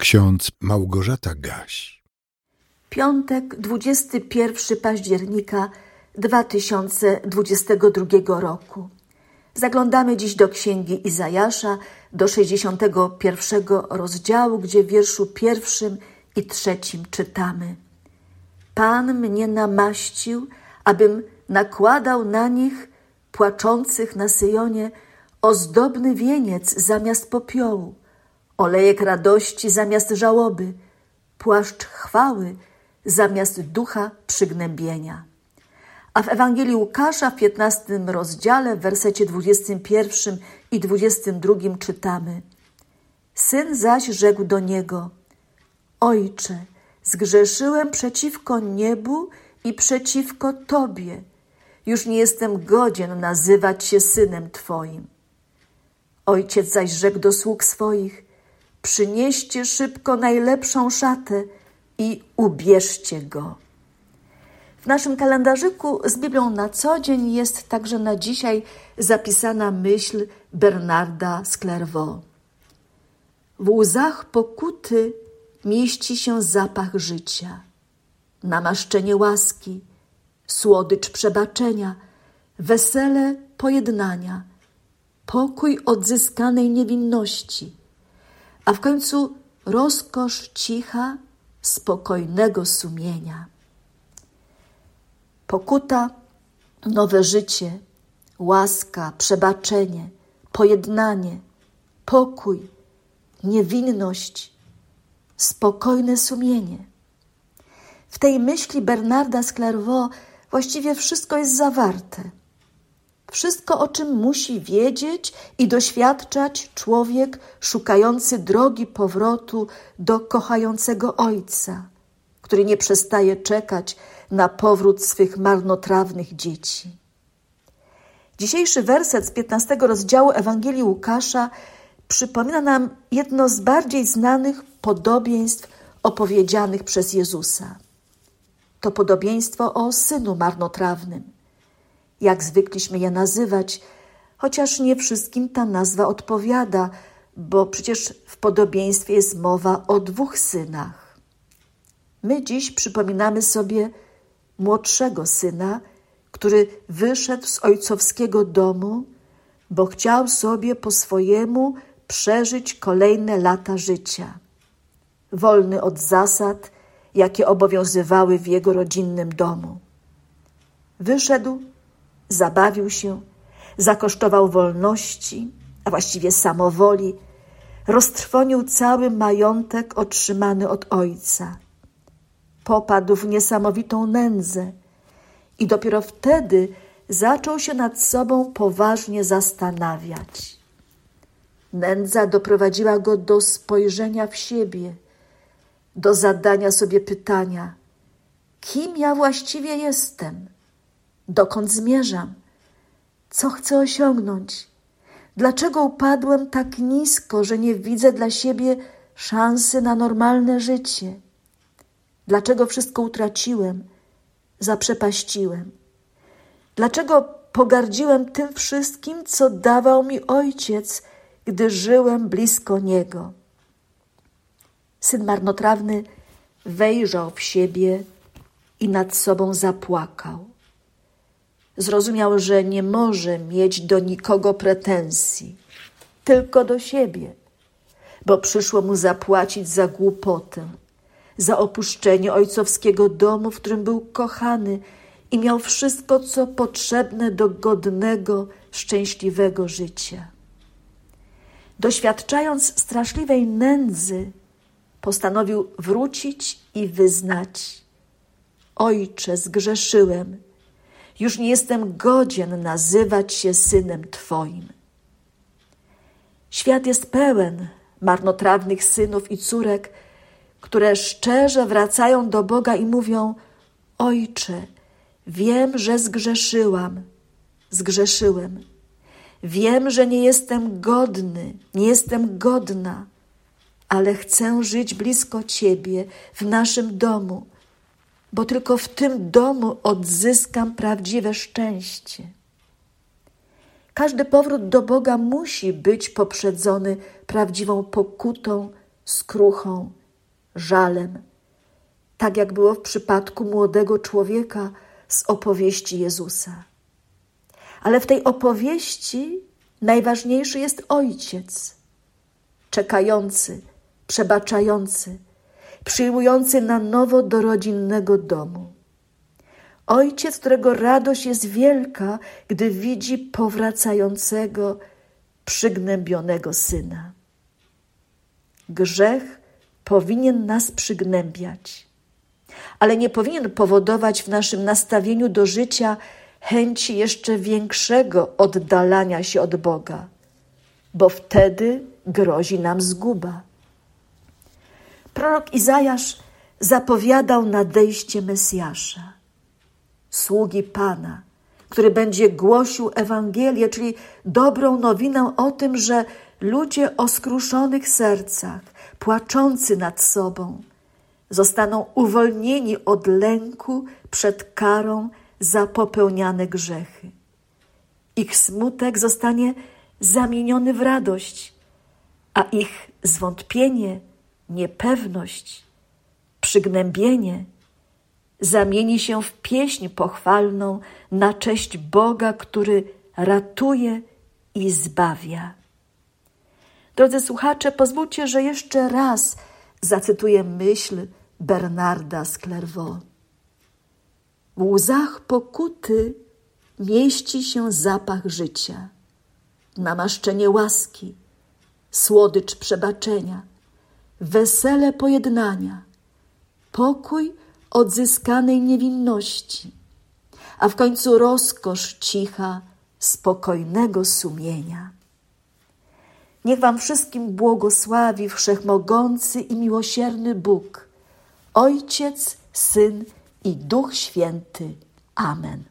Ksiądz Małgorzata Gaś. Piątek, 21 października 2022 roku. Zaglądamy dziś do księgi Izajasza, do 61 rozdziału, gdzie w wierszu pierwszym i trzecim czytamy: Pan mnie namaścił, abym nakładał na nich, płaczących na Syjonie, ozdobny wieniec zamiast popiołu olejek radości zamiast żałoby, płaszcz chwały zamiast ducha przygnębienia. A w Ewangelii Łukasza w 15 rozdziale, w wersecie 21 i 22 czytamy: Syn zaś rzekł do niego: Ojcze, zgrzeszyłem przeciwko niebu i przeciwko Tobie. Już nie jestem godzien nazywać się synem Twoim. Ojciec zaś rzekł do sług swoich: Przynieście szybko najlepszą szatę i ubierzcie go. W naszym kalendarzyku z Biblią na co dzień jest także na dzisiaj zapisana myśl Bernarda z Clairvaux. W łzach pokuty mieści się zapach życia, namaszczenie łaski, słodycz przebaczenia, wesele pojednania, pokój odzyskanej niewinności – a w końcu rozkosz cicha, spokojnego sumienia. Pokuta, nowe życie, łaska, przebaczenie, pojednanie, pokój, niewinność, spokojne sumienie. W tej myśli Bernarda z Clairvaux właściwie wszystko jest zawarte – wszystko, o czym musi wiedzieć i doświadczać człowiek szukający drogi powrotu do kochającego Ojca, który nie przestaje czekać na powrót swych marnotrawnych dzieci. Dzisiejszy werset z 15 rozdziału Ewangelii Łukasza przypomina nam jedno z bardziej znanych podobieństw opowiedzianych przez Jezusa. To podobieństwo o synu marnotrawnym jak zwykliśmy je nazywać, chociaż nie wszystkim ta nazwa odpowiada, bo przecież w podobieństwie jest mowa o dwóch synach. My dziś przypominamy sobie młodszego syna, który wyszedł z ojcowskiego domu, bo chciał sobie po swojemu przeżyć kolejne lata życia. Wolny od zasad, jakie obowiązywały w jego rodzinnym domu. Wyszedł zabawił się, zakosztował wolności, a właściwie samowoli, roztrwonił cały majątek otrzymany od ojca. Popadł w niesamowitą nędzę i dopiero wtedy zaczął się nad sobą poważnie zastanawiać. Nędza doprowadziła go do spojrzenia w siebie, do zadania sobie pytania: kim ja właściwie jestem? Dokąd zmierzam? Co chcę osiągnąć? Dlaczego upadłem tak nisko, że nie widzę dla siebie szansy na normalne życie? Dlaczego wszystko utraciłem, zaprzepaściłem? Dlaczego pogardziłem tym wszystkim, co dawał mi ojciec, gdy żyłem blisko niego? Syn marnotrawny wejrzał w siebie i nad sobą zapłakał zrozumiał, że nie może mieć do nikogo pretensji, tylko do siebie, bo przyszło mu zapłacić za głupotę, za opuszczenie ojcowskiego domu, w którym był kochany i miał wszystko, co potrzebne do godnego, szczęśliwego życia. Doświadczając straszliwej nędzy, postanowił wrócić i wyznać: Ojcze, zgrzeszyłem już nie jestem godzien nazywać się synem Twoim. Świat jest pełen marnotrawnych synów i córek, które szczerze wracają do Boga i mówią: Ojcze, wiem, że zgrzeszyłam, zgrzeszyłem. Wiem, że nie jestem godny, nie jestem godna, ale chcę żyć blisko Ciebie, w naszym domu bo tylko w tym domu odzyskam prawdziwe szczęście. Każdy powrót do Boga musi być poprzedzony prawdziwą pokutą, skruchą, żalem, tak jak było w przypadku młodego człowieka z opowieści Jezusa. Ale w tej opowieści najważniejszy jest ojciec, czekający, przebaczający, przyjmujący na nowo do rodzinnego domu. Ojciec, którego radość jest wielka, gdy widzi powracającego, przygnębionego syna. Grzech powinien nas przygnębiać, ale nie powinien powodować w naszym nastawieniu do życia chęci jeszcze większego oddalania się od Boga, bo wtedy grozi nam zguba. Prorok Izajasz zapowiadał nadejście Mesjasza, sługi Pana, który będzie głosił Ewangelię, czyli dobrą nowinę o tym, że ludzie o skruszonych sercach, płaczący nad sobą, zostaną uwolnieni od lęku przed karą za popełniane grzechy. Ich smutek zostanie zamieniony w radość, a ich zwątpienie, niepewność, przygnębienie zamieni się w pieśń pochwalną na cześć Boga, który ratuje i zbawia. Drodzy słuchacze, pozwólcie, że jeszcze raz zacytuję myśl Bernarda z Clairvaux. W łzach pokuty mieści się zapach życia, namaszczenie łaski, słodycz przebaczenia, wesele pojednania, pokój odzyskanej niewinności, a w końcu rozkosz cicha, spokojnego sumienia. Niech Wam wszystkim błogosławi wszechmogący i miłosierny Bóg, Ojciec, Syn i Duch Święty. Amen.